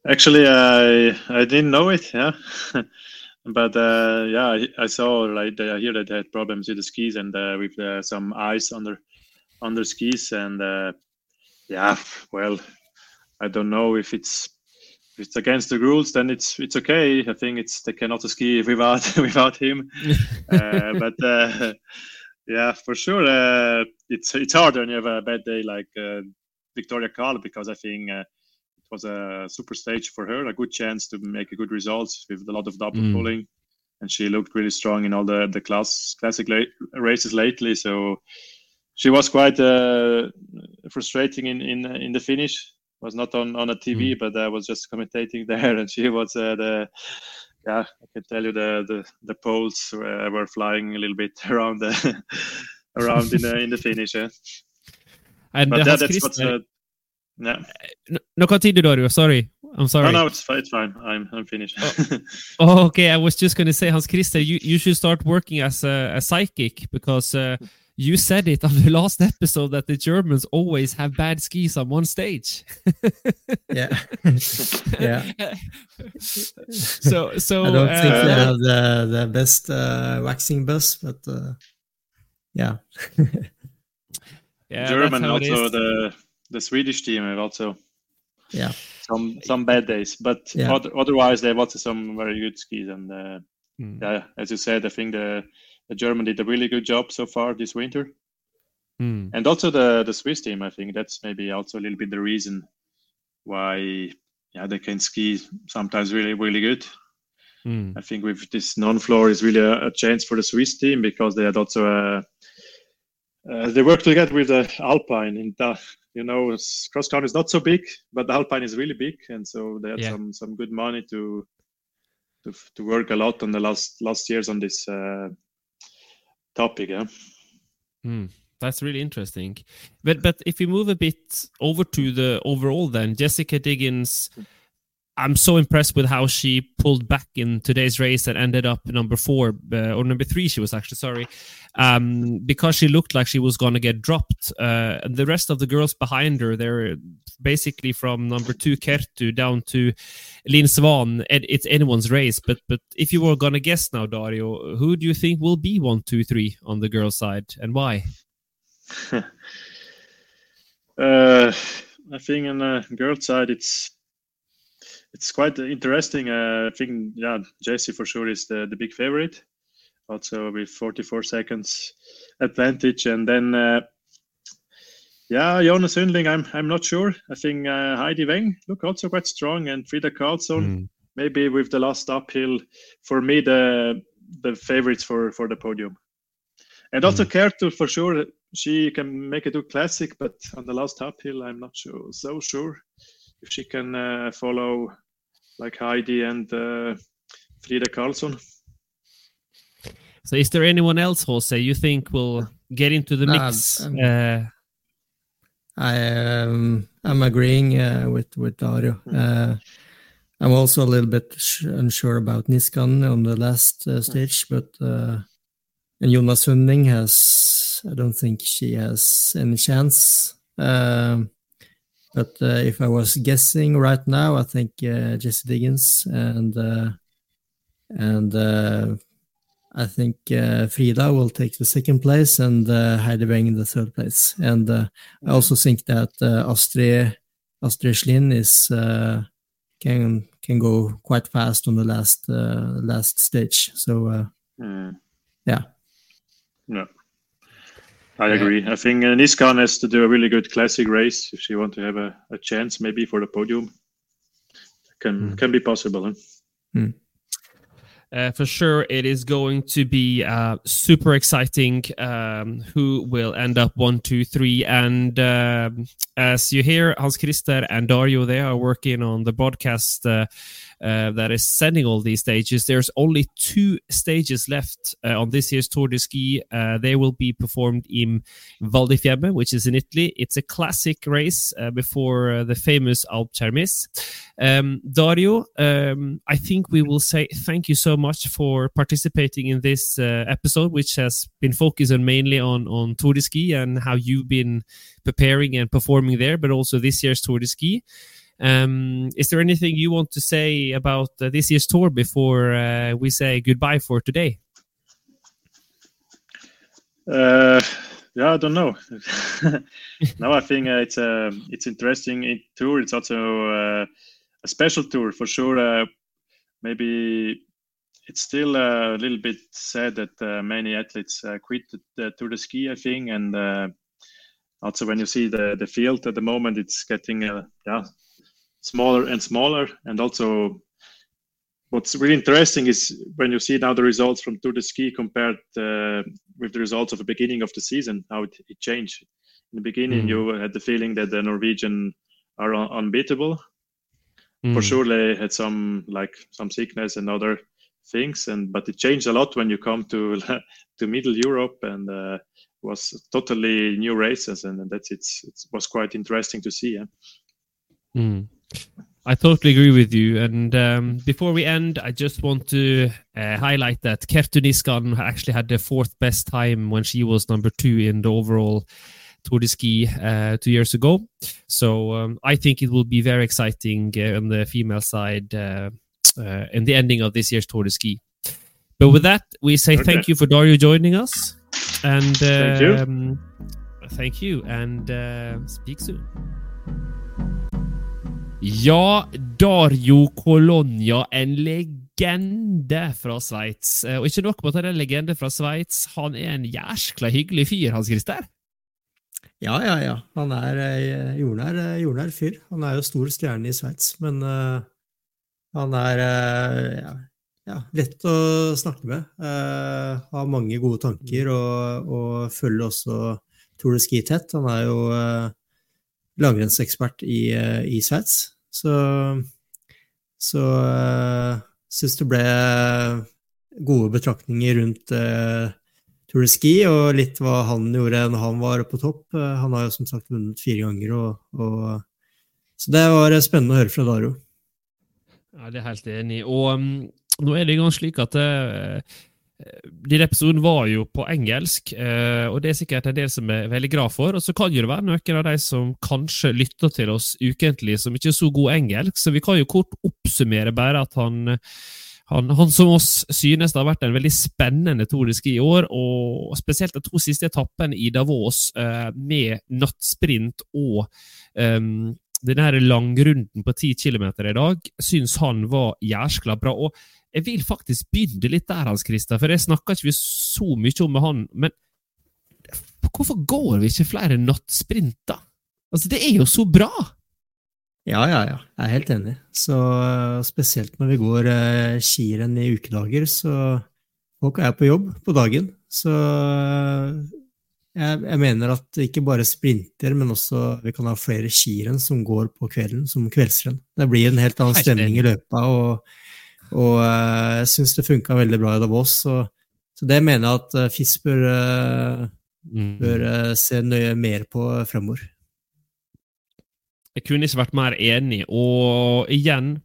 [SPEAKER 3] Actually, I I didn't know it. Yeah, but uh, yeah, I, I saw like I hear that they had problems with the skis and uh, with uh, some ice under under skis and uh, yeah, well, I don't know if it's if it's against the rules, then it's it's okay. I think it's they cannot ski *laughs* without without him. *laughs* uh, but uh, yeah, for sure, uh, it's it's harder when you have a bad day like uh, Victoria Carl because I think uh, it was a super stage for her, a good chance to make a good results with a lot of double
[SPEAKER 1] Mm.
[SPEAKER 3] pulling, and she looked really strong in all the the class classic la- races lately. So she was quite uh, frustrating in in in the finish. Was not on on a TV, but I was just commentating *laughs* there, and she was uh, the yeah, I can tell you the the the poles were, were flying a little bit *laughs* around the *laughs* around in the in the finish. Yeah.
[SPEAKER 1] And
[SPEAKER 3] But
[SPEAKER 1] uh,
[SPEAKER 3] that, that's what's
[SPEAKER 1] Christer-
[SPEAKER 3] uh, yeah.
[SPEAKER 1] no, no, continue, Dario. Sorry, I'm sorry.
[SPEAKER 3] No, no, it's fine. It's fine. I'm I'm finished.
[SPEAKER 1] Oh, okay. I was just going to say, Hans Christer, you, you should start working as a, a psychic because uh, you said it on the *laughs* last episode that the Germans always have bad skis on one stage. *laughs*
[SPEAKER 2] Yeah, *laughs* yeah.
[SPEAKER 1] so, so
[SPEAKER 2] I don't think they
[SPEAKER 1] uh,
[SPEAKER 2] have the the best uh, waxing bus, but uh, yeah,
[SPEAKER 1] yeah,
[SPEAKER 3] German also the the Swedish team have also
[SPEAKER 2] yeah,
[SPEAKER 3] some some bad days, but
[SPEAKER 2] Yeah.
[SPEAKER 3] oth- otherwise they have also some very good skis. And uh,
[SPEAKER 1] Mm.
[SPEAKER 3] yeah, as you said, I think the the German did a really good job so far this winter,
[SPEAKER 1] Mm.
[SPEAKER 3] and also the the Swiss team. I think that's maybe also a little bit the reason why yeah they can ski sometimes really really good.
[SPEAKER 1] Mm.
[SPEAKER 3] I think with this non-floor is really a, a chance for the Swiss team because they had also a, uh, they work together with the Alpine. In the, you know, cross country is not so big, but the Alpine is really big, and so they had
[SPEAKER 1] Yeah.
[SPEAKER 3] some some good money to to to work a lot on the last last years on this uh, topic. Yeah.
[SPEAKER 1] Mm. That's really interesting. But but if we move a bit over to the overall, then Jessica Diggins, I'm so impressed with how she pulled back in today's race and ended up number four uh, or number three. She was actually sorry um, because she looked like she was going to get dropped. Uh, the rest of the girls behind her, they're basically from number two Kerttu down to Linn Svahn. It's anyone's race, but but if you were going to guess now, Dario, who do you think will be one, two, three on the girls' side, and why? *laughs*
[SPEAKER 3] uh, I think on the girls' side, it's it's quite interesting. Uh, I think yeah, Jessie for sure is the the big favorite, also with 44 seconds advantage, and then. Uh, yeah, Jonna Sundling, I'm I'm not sure. I think uh, Heidi Weng look also quite strong, and Frida Karlsson mm. maybe with the last uphill for me the the favorites for for the podium, and also mm. Kerttu for sure. She can make it do classic, but on the last uphill, I'm not sure so sure if she can uh, follow like Heidi and uh, Frida Karlsson.
[SPEAKER 1] So, is there anyone else, Jose, you think will get into the mix? Um, uh,
[SPEAKER 2] I um, I'm agreeing uh, with with Dario. Hmm. Uh, I'm also a little bit unsure about Niskan on the last uh, stage, but uh, and Jonna Sundling has I don't think she has any chance. Um, but uh, if I was guessing right now, I think uh, Jessie Diggins and and I think uh, Frida will take the second place and uh, Heidi Weng the third place. And uh, I also think that uh, Astrid Astrid Slind is uh, can can go quite fast on the last uh, last stage. So mm. yeah,
[SPEAKER 3] yeah, I agree. Yeah. I think uh, Niskan has to do a really good classic race if she want to have a, a chance maybe for the podium. Can mm. can be possible. Huh? Mm.
[SPEAKER 1] Uh, for sure, it is going to be uh, super exciting. Um, who will end up one, two, three? And uh, as you hear, Hans Christer and Dario, they are working on the broadcast uh, uh, that is sending all these stages. There's only two stages left uh, on this year's Tour de Ski. Uh, they will be performed in Val di Fiemme, which is in Italy. It's a classic race uh, before uh, the famous Alpe Cermis. Um, Dario, um, I think we will say thank you so much for participating in this episode, which has been focused mainly on on Tour de Ski and how you've been preparing and performing there, but also this year's Tour de Ski. Um, is there anything you want to say about uh, this year's tour before uh, we say goodbye for today?
[SPEAKER 3] Uh, yeah, I don't know. *laughs* no, I think uh, it's um, it's interesting tour. It's also uh, a special tour for sure. Uh, maybe it's still a little bit sad that many athletes quit the Tour de Ski. I think, and also when you see the the field at the moment, it's getting yeah smaller and smaller. And also, what's really interesting is when you see now the results from Tour de Ski compared uh, with the results of the beginning of the season, how it, it changed. In the beginning, mm. you had the feeling that the Norwegian are un- unbeatable. Mm. For sure, they had some like some sickness and other things, and but it changed a lot when you come to *laughs* to Middle Europe and. Uh, was totally new races and that's it's it was quite interesting to see yeah?
[SPEAKER 1] mm. I totally agree with you. And um, before we end, I just want to uh, highlight that Kerttu Niskan actually had the fourth best time when she was number two in the overall Tour de Ski uh, two years ago. So um, I think it will be very exciting uh, on the female side uh, uh, in the ending of this year's Tour de Ski. But with that, we say okay. thank you for Dario joining us. And thank you. Um, thank you. And uh, speak soon. Ja, Dario Colonia, en legende fra Sveits. Eh, og ikke nok med at han er en legende fra Sveits, han er en jæskla hyggelig fyr, Hans Christer?
[SPEAKER 2] Ja, ja, ja. Han er eh, jordnær, eh, jordnær fyr. Han er jo stor stjerne i Sveits, men uh, han er uh, ja, ja, lett å snakke med. Uh, har mange gode tanker og, og følger også Tour de Ski tett. Han er jo langrennsekspert i, eh, i Sveits. Så, så uh, syns det ble gode betraktninger rundt uh, Tour de Ski, og litt hva han gjorde når han var på topp. Uh, han har jo som sagt vunnet fire ganger, og, og, så det var spennende å høre fra Daro.
[SPEAKER 1] Ja, Det er helt enig. Og um, nå er det engang slik at uh, denne episoden var jo på engelsk, uh, og det er sikkert en del som er veldig glad for. Og så kan jo det være noen av de som kanskje lytter til oss ukentlig, som ikke er så god engelsk, så vi kan jo kort oppsummere bare at han han, han, som oss synes det har vært en veldig spennende Tour i år, og spesielt de to siste etappene i Davos eh, med nattsprint og um, denne her langrunden på 10 km i dag syns han var jæskla bra. og Jeg vil faktisk begynne litt der, Hans Christer, for jeg snakker ikke så mye om med han. Men hvorfor går vi ikke flere nattsprinter? Altså, det er jo så bra!
[SPEAKER 2] Ja, ja, ja. Jeg er helt enig. Så spesielt når vi går uh, skirenn i ukedager, så folk er på jobb på dagen. Så jeg, jeg, mener at ikke bare sprinter, men også vi kan ha flere skirenn som går på kvelden, som kveldsrenn. Det blir en helt annen stemning i løpet, og, og uh, jeg syns det funka veldig bra i Davos. Så, så det mener jeg at uh, FIS bør, uh, bør se nøye mer på fremover.
[SPEAKER 1] Jeg kunne ikke vært mer enig, og igjen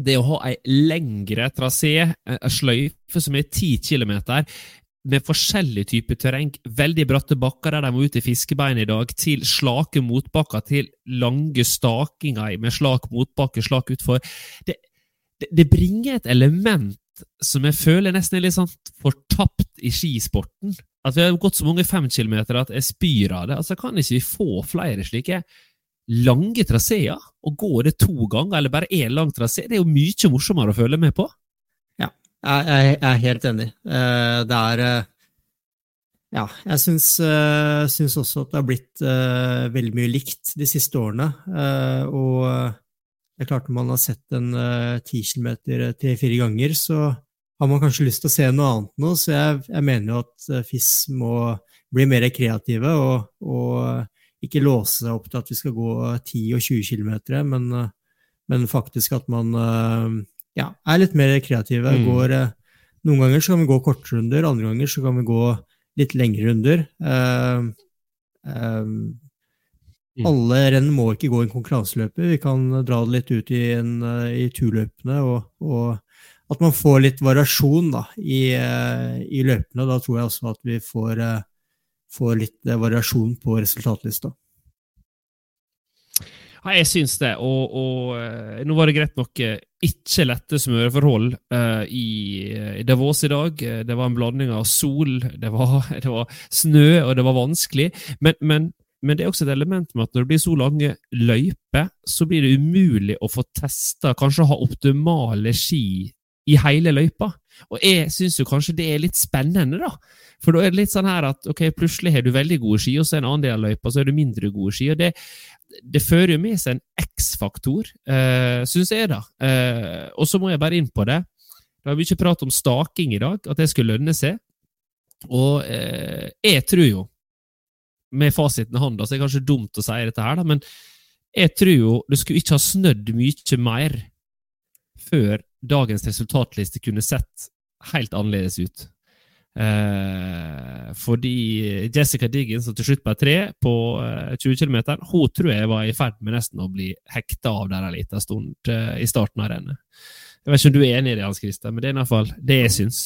[SPEAKER 1] det å ha ei lengre trasé, ei sløyfe som er ti kilometer, med forskjellig type terreng. Veldig bratte bakker der de må ut i fiskebein i dag, til slake motbakker, til lange stakinger med slak motbakke, slak utfor. Det, det, bringer et element som jeg føler nesten er litt sånn fortapt i skisporten. At vi har gått så mange femkilometer at jeg spyr av det. Altså, Kan ikke vi få flere slike lange traseer? Og gå det to ganger, eller bare én lang trasé? Det er jo mye morsommere å følge med på.
[SPEAKER 2] Ja, Jeg, er helt enig. Eh, det er eh, Ja, jeg syns, eh, syns også at det har blitt veldig mye likt de siste årene. Og det er klart, når man har sett en ti kilometer tre-fire ganger, så har man kanskje lyst til å se noe annet nå. Så jeg, jeg mener jo at FIS må bli mer kreative og, og ikke låse seg opp til at vi skal gå 10 og 20 km, men, men faktisk at man ja, er litt mer kreative. Mm. Går, eh, noen ganger så kan vi gå kortrunder, andre ganger så kan vi gå litt lengre runder. Uh, uh, mm. Alle renn må ikke gå en konkurranseløper. Vi kan dra det litt ut i, en, i turløpene, og, og, at man får litt variasjon da, i, i, løpene. Da tror jeg også at vi får, får litt variasjon på resultatlista.
[SPEAKER 1] Ja, jeg syns det. Og, og, eh, nå var det greit nok eh, ikke lette smøreforhold uh, i, i, Davos i dag. Det var en blanding av sol, det var, *laughs* det var snø, og det var vanskelig. Men, men, men, det er også et element med at når det blir så lange løyper, så blir det umulig å få testa, kanskje ha optimale ski i hele løypa. Og jeg syns jo kanskje det er litt spennende, da. For da er det litt sånn her at ok, plutselig har du veldig gode ski, og så er en annen del av løypa så er du mindre gode ski. og det det fører jo med seg en X-faktor, uh, syns jeg, da. Uh, og så må jeg bare inn på det. Det har mye prat om staking i dag, at det skulle lønne seg. Og uh, jeg tror jo, med fasiten i hånda, så er det kanskje dumt å si dette her, da, men jeg tror jo det skulle ikke ha snødd mye mer før dagens resultatliste kunne sett helt annerledes ut. Eh, fordi Jessica Diggins, som til slutt ble tre på eh, 20 km, hun tror jeg var i ferd med nesten å bli hekta av der en liten stund eh, i starten av rennet. Jeg vet ikke om du er enig i det, Hans Christer, men det er i hvert fall det jeg syns.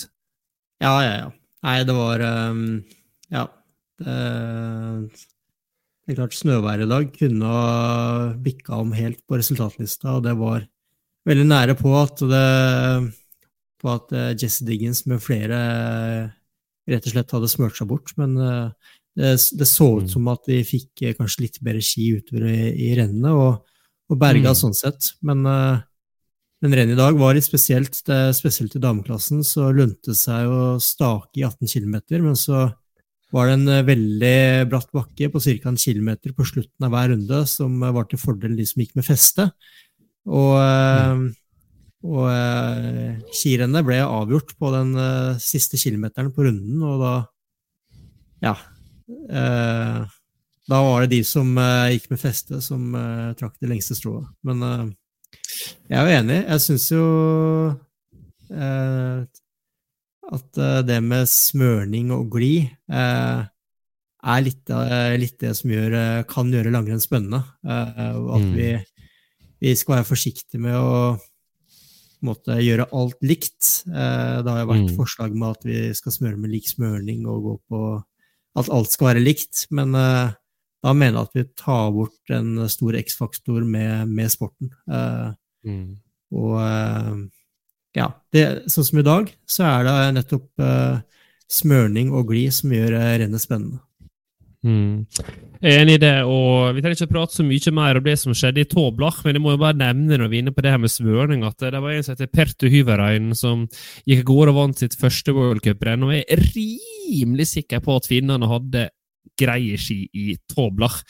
[SPEAKER 2] Ja, ja, ja. Nei, det var um, Ja. Det, det er klart, snøværet i dag kunne ha bikka om helt på resultatlista, og det var veldig nære på at det på at uh, Jesse Diggins med flere uh, rett og slett hadde smurt seg bort. Men det, det, så ut mm. som at de fikk kanskje litt bedre ski utover i, i rennene, og, og berga mm. sånn sett. Men, men rennet i dag var litt spesielt. Det, spesielt i dameklassen så lønte det seg å stake i 18 km, men så var det en veldig bratt bakke på ca. en kilometer på slutten av hver runde som var til fordel de som gikk med feste. Og mm. Og eh, skirennet ble avgjort på den eh, siste kilometeren på runden, og da Ja. Eh, da var det de som eh, gikk med feste, som eh, trakk det lengste strået. Men eh, jeg er jo enig. Jeg syns jo at det med smørning og glid er litt, litt, det som gjør, kan gjøre langrenn spennende. at mm. vi, vi skal være forsiktige med å måte gjøre alt likt. Eh, det har jo vært
[SPEAKER 1] Mm.
[SPEAKER 2] forslag med at vi skal smøre med lik smørning og gå på at alt skal være likt, men eh, da mener jeg at vi tar bort en stor X-faktor med, med sporten. Eh,
[SPEAKER 1] Mm.
[SPEAKER 2] og eh, ja, det, sånn som i dag, så er det nettopp eh, smørning og glid som gjør eh, rennet spennende.
[SPEAKER 1] Mm. Enig i det, og vi trenger ikke prate så mye mer om det som skjedde i Toblach, men jeg må jo bare nevne når vi er inne på det her med svørning, at det var en som heter Pertu Hyverein, som gikk av gårde og vant sitt første World Cup-renn, og jeg er rimelig sikker på at finnene hadde greie ski i Toblach.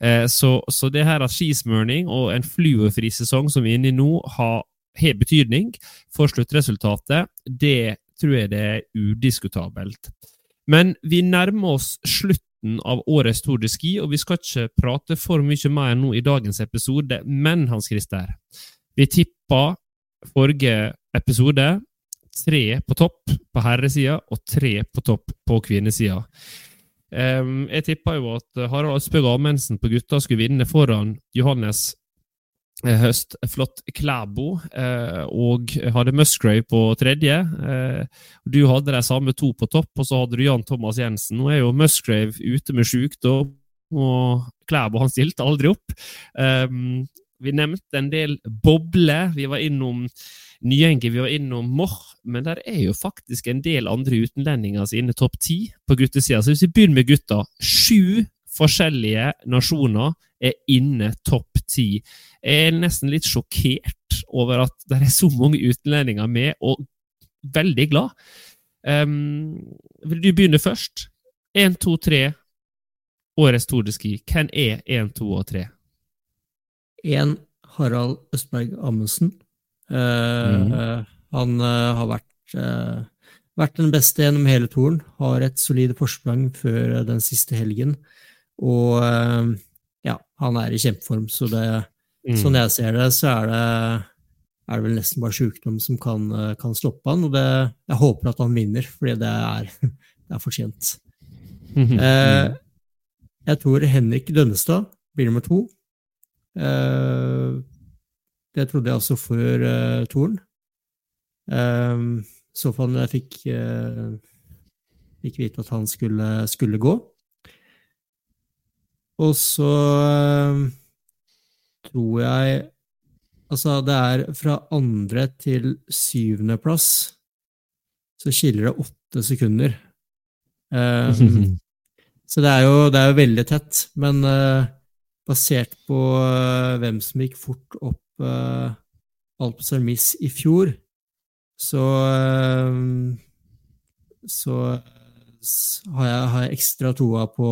[SPEAKER 1] Eh, så, så det her at skismørning og en fluorfri sesong som vi er inne i nå, har, har betydning for sluttresultatet, det tror jeg det er udiskutabelt. Men vi nærmer oss slutten av årets Tour de Ski, og vi skal ikke prate for mye mer nå i dagens episode. Men Hans Christer, vi tippa forrige episode tre på topp på herresida og tre på topp på kvinnesida. Um, jeg tippa jo at Harald Østbø Amundsen på gutta skulle vinne foran Johannes Høst Flott Klæbo, eh, og hadde Musgrave på tredje. Eh, du hadde de samme to på topp, og så hadde du Jan Thomas Jensen. Nå er jo Musgrave ute med sykdom, og Klæbo han stilte aldri opp. Um, vi nevnte en del bobler. Vi var innom Nyengi, vi var innom Moch, men der er jo faktisk en del andre utenlendinger sine topp ti på guttesida. Så hvis vi begynner med gutta Sju forskjellige nasjoner er inne topp ti. Jeg er nesten litt sjokkert over at det er så mange utlendinger med, og veldig glad. Um, vil du begynne først? Én, to, tre. Årets Tour de Ski. Hvem er én, to og tre?
[SPEAKER 2] En Harald Østberg Amundsen. Uh,
[SPEAKER 1] mm.
[SPEAKER 2] Han uh, har vært, uh, vært den beste gjennom hele turen, har et solid forsprang før den siste helgen. Og eh, ja, han er i kjempeform, så det,
[SPEAKER 1] Mm.
[SPEAKER 2] sånn jeg ser det, så er det, er det vel nesten bare sykdom som kan, eh, kan stoppe han, og det, jeg håper at han vinner, fordi det er, *laughs* det er fortjent.
[SPEAKER 1] Mhm.
[SPEAKER 2] Eh, jeg tror Henrik Dønnestad blir nummer to. Eh, det trodde jeg altså før eh, Toren. Eh, så fall når jeg fikk, fikk vite at han skulle, skulle gå. Og så eh, tror jeg Altså, det er fra andre til syvendeplass så skiller det åtte sekunder. Um, *laughs* så det er, jo, det er jo veldig tett, men uh, basert på uh, hvem som gikk fort opp uh, Alpes Armis i fjor, så uh, så har jeg, har jeg ekstra troa på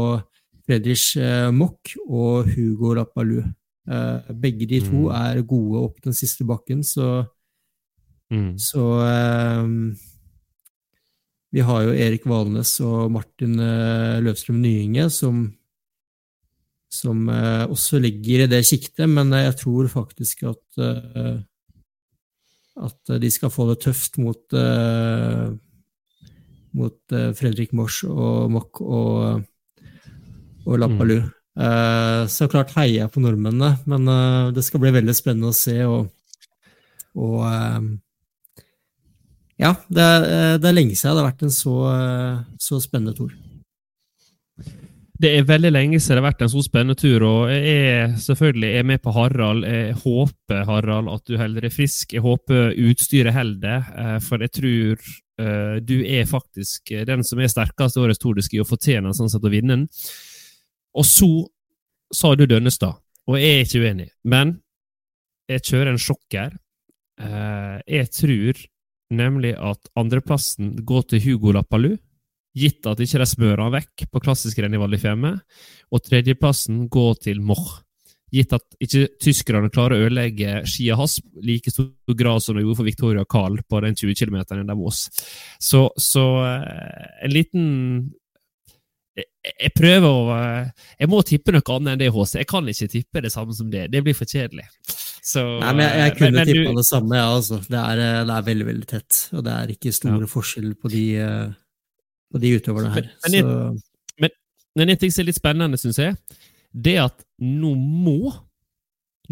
[SPEAKER 2] Friedrich uh, Mock og Hugo Lapalou. Eh, begge de to
[SPEAKER 1] Mm.
[SPEAKER 2] er gode opp den siste bakken, så
[SPEAKER 1] Mm.
[SPEAKER 2] så um, vi har jo Erik Valnes og Martin eh, Løvstrøm Nyinge som, som eh, også ligger i det siktet, men jeg tror faktisk at eh, at de skal få det tøft mot, eh, mot eh, Fredrik Mors og Mock og, og Lapalou. Eh, så klart heier jeg på nordmennene, men eh, det skal bli veldig spennende å se. og, og eh, ja, det er, det er lenge siden det har vært en så, så spennende tur.
[SPEAKER 1] Det er veldig lenge siden det har vært en så spennende tur, og jeg er selvfølgelig er med på Harald. Jeg håper, Harald, at du holder deg frisk. Jeg håper utstyret holder, deg, for jeg tror du er faktisk den som er sterkest i årets Tour de Ski og fortjener sånn sett å vinne den. Og så sa du Dønnestad, og jeg er ikke uenig, men jeg kjører en sjokker. Eh, Jeg tror nemlig at andreplassen går til Hugo Lappalu, gitt at ikke de smører han vekk på klassisk renn i Fiemme, og tredjeplassen går til Moch, gitt at ikke tyskerne klarer å ødelegge skia hans like stor grad som de gjorde for Victoria Carl på den 20 km i Davos. Så, så eh, en liten jeg, prøver å eh, Jeg må tippe noe annet enn det, HC. Jeg kan ikke tippe det samme som det. Det blir for kjedelig. Så,
[SPEAKER 2] Nei, men jeg, jeg
[SPEAKER 1] eh,
[SPEAKER 2] kunne
[SPEAKER 1] men men
[SPEAKER 2] tippa det samme, ja, altså. Det er, eh, det er veldig, veldig tett, og det er ikke store forskjeller på de, på de utøverne her.
[SPEAKER 1] Men- men
[SPEAKER 2] Så
[SPEAKER 1] Men en ting som er litt spennende, syns jeg, det er at nå må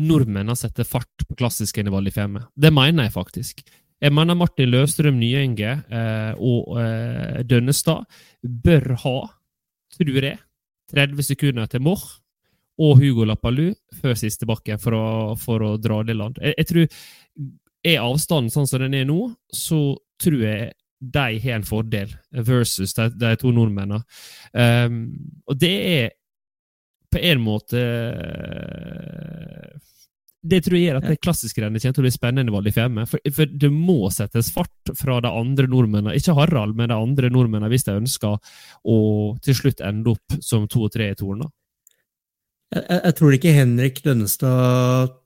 [SPEAKER 1] nordmennene sette fart på klassiske i Val di Det mener jeg faktisk. Jeg mener Martin Løstrøm Nyenge eh, og eh, Dønnestad bør ha, tror jeg, 30 sekunder til Moch og Hugo Lappalu før siste bakke for å, for å dra det land. Jeg, jeg tror Er avstanden sånn som den er nå, så tror jeg de har en fordel versus de, de to nordmennene. Um, og det er på en måte det tror jeg gjør at det klassiske rennet kommer til å bli spennende valg i Femme. For, for, det må settes fart fra de andre nordmennene, ikke Harald, men de andre nordmennene, hvis de ønsker å til slutt ende opp som to og tre i torna.
[SPEAKER 2] Jeg, jeg, tror ikke Henrik Lønnestad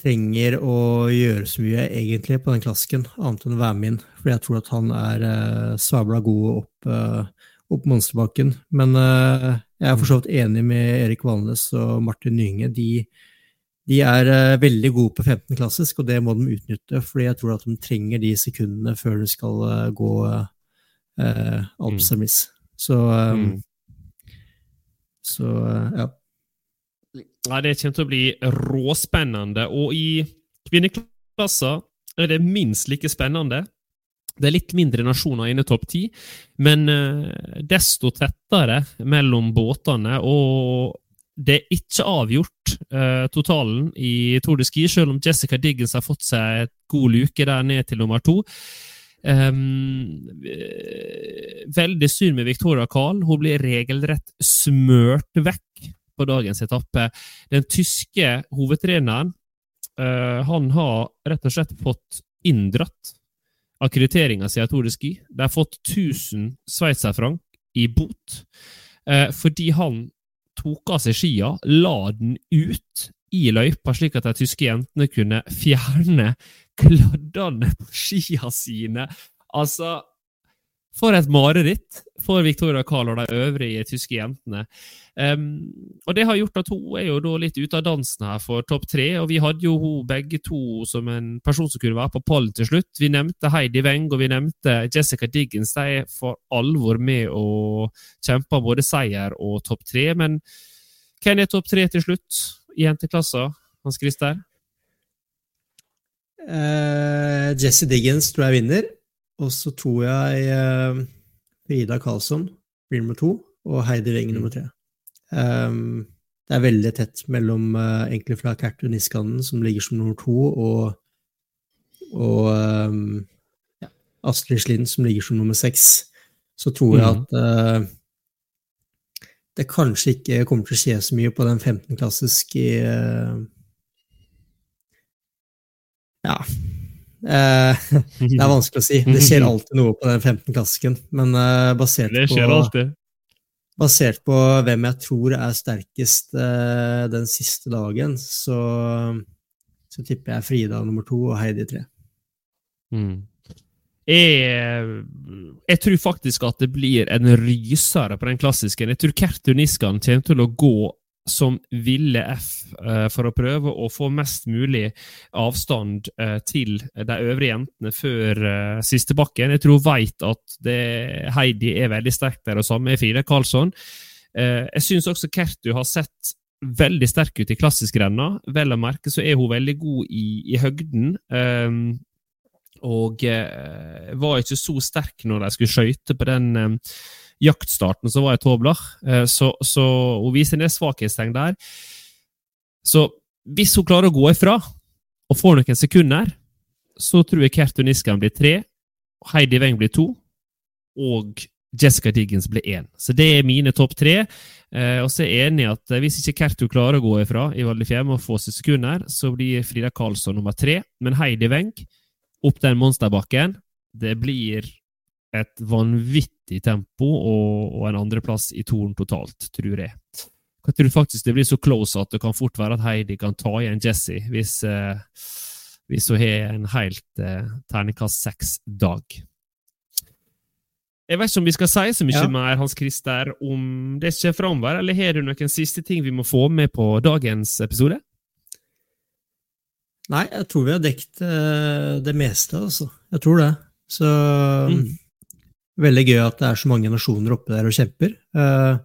[SPEAKER 2] trenger å gjøre så mye egentlig på den klasken, annet enn å være med inn. For jeg tror at han er eh, sabla god opp, eh, opp monsterbakken. Men eh, jeg er for så vidt enig med Erik Valnes og Martin Nynge. De, de er uh, veldig gode på 15 klassisk, og det må de utnytte. fordi jeg tror at de trenger de sekundene før de skal uh, gå uh, Alps mm. Så, um, mm. så ja.
[SPEAKER 1] Ja, Det kommer til å bli råspennende. Og i kvinneklasser er det minst like spennende. Det er litt mindre nasjoner inne i topp ti, men desto tettere mellom båtene. Og det er ikke avgjort uh, totalen i Tour de Ski, selv om Jessica Diggins har fått seg et god luke der ned til nummer to. Um, veldig synd med Victoria Kahl. Hun blir regelrett smørt vekk på dagens etappe. Den tyske hovedtreneren uh, han har rett og slett fått inndratt akkrediteringa si av Tour de Ski. De har fått 1000 sveitserfrank i bot fordi han tok av seg skia, la den ut i løypa, slik at de tyske jentene kunne fjerne kladdene på skia sine. Altså For et mareritt for Victoria Carl og de øvrige tyske jentene. Um, og det har gjort at hun er jo da litt ute av dansen her for topp tre, og vi hadde jo hun begge to som en person som kunne være på pallen til slutt. Vi nevnte Heidi Weng og vi nevnte Jessica Diggins. De er for alvor med å kjempe både seier og topp tre. Men hvem er topp tre til slutt i jenteklassa, Hans Christer?
[SPEAKER 2] Uh, Jesse Diggins tror jeg vinner. Og så tror jeg uh, Frida Karlsson blir nummer to, og Heidi Weng nummer tre. Um, det er veldig tett mellom uh, egentlig fra Kertu Niskanen, som ligger som nummer to, og, og um, ja, Astrid Slind, som ligger som nummer seks. Så tror jeg mm. at uh, det kanskje ikke kommer til å skje så mye på den 15-klassiske uh, Ja. Uh, *laughs* det er vanskelig å si. Det skjer *laughs* alltid noe på den 15-klassiken, men basert på Det skjer alltid basert på hvem jeg tror er sterkest uh, den siste dagen, så, så, tipper jeg Frida nummer to og Heidi tre.
[SPEAKER 1] Mm. Jeg, jeg, tror faktisk at det blir en rysere på den klassiske. Jeg tror Kertu Niskan kommer til å gå som ville F uh, for å prøve å få mest mulig avstand uh, til de øvrige jentene før uh, siste bakken. Jeg tror hun vet at det, Heidi er veldig sterk der, og samme er Frida Karlsson. jeg syns også Kertu har sett veldig sterk ut i klassiskrenna. Vel å merke så er hun veldig god i, i høgden. Um, og var ikke så sterk når de skulle skøyte på den jaktstarten så var jeg Tobler, eh, så, så hun viser del svakhetstegn der. Så hvis hun klarer å gå ifra og får noen sekunder, så tror jeg Kertu Niskan blir tre, Heidi Weng blir to, og Jessica Diggins blir én. Så det er mine topp tre. Eh, og så er jeg enig i at hvis ikke Kertu klarer å gå ifra i Val og få seg sekunder, så blir Frida Karlsson nummer tre. Men Heidi Weng opp den monsterbakken, det blir et vanvittig tempo og, og en andreplass i toren totalt, tror jeg. Jeg tror faktisk det blir så close at det kan fort være at Heidi kan ta igjen Jesse hvis, eh, hvis hun har en helt eh, terningkast seks-dag. Jeg vet ikke om vi skal si så mye ja. mer Hans Christer, om det som kommer framover, eller har du noen siste ting vi må få med på dagens episode?
[SPEAKER 2] Nei, jeg tror vi har dekt uh, det meste, altså. Jeg tror det. Så mm. Veldig gøy at det er så mange nasjoner oppe der og kjemper. Uh,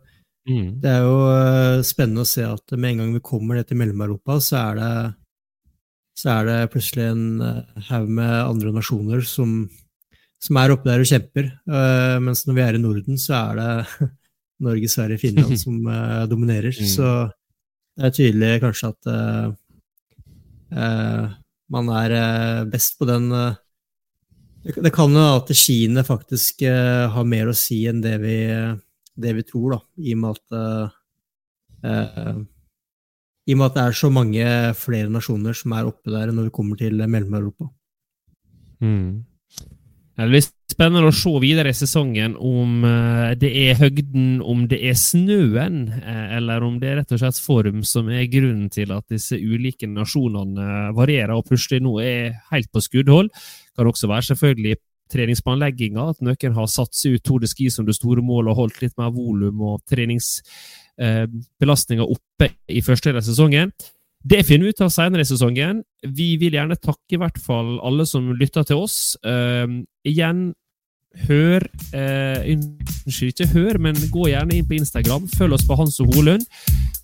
[SPEAKER 1] Mm.
[SPEAKER 2] Det er jo eh, spennende å se at med en gang vi kommer ned til Mellom-Europa, så er det så er det plutselig en eh, haug med andre nasjoner som, som er oppe der og kjemper. Eh, mens når vi er i Norden, så er det *laughs* Norge, Sverige, Finland *laughs* som eh, dominerer.
[SPEAKER 1] Mm.
[SPEAKER 2] Så det er tydelig kanskje at uh, uh, man er eh, best på den eh, det, kan jo at skiene faktisk eh, har mer å si enn det vi, det vi tror, da, i og med at eh, eh, i og med at det er så mange flere nasjoner som er oppe der når vi kommer til Mellom-Europa.
[SPEAKER 1] Mm. har blir spennende å se videre i sesongen om eh, det er høgden, om det er snøen, eh, eller om det er rett og slett form som er grunnen til at disse ulike nasjonene varierer og plutselig nå er helt på skuddhold. Kan også være selvfølgelig treningsplanlegginga, at noen har satt seg ut Tour de Ski som det store målet og holdt litt mer volum og treningsbelastninga oppe i første del av sesongen. Det finner vi ut av senere i sesongen. Vi vil gjerne takke i hvert fall alle som lytter til oss. Uh, igjen, hør eh, Unnskyld, ikke hør, men gå gjerne inn på Instagram. Følg oss på Hans og Holund.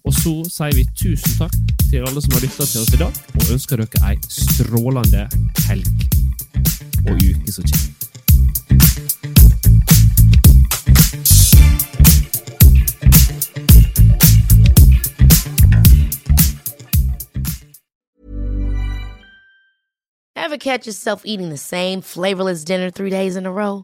[SPEAKER 1] Og så sier vi tusen takk til alle som har lytta til oss i dag, og ønsker dere ei strålende helg og uke som kommer.
[SPEAKER 4] Ever catch yourself eating the same flavorless dinner three days in a row?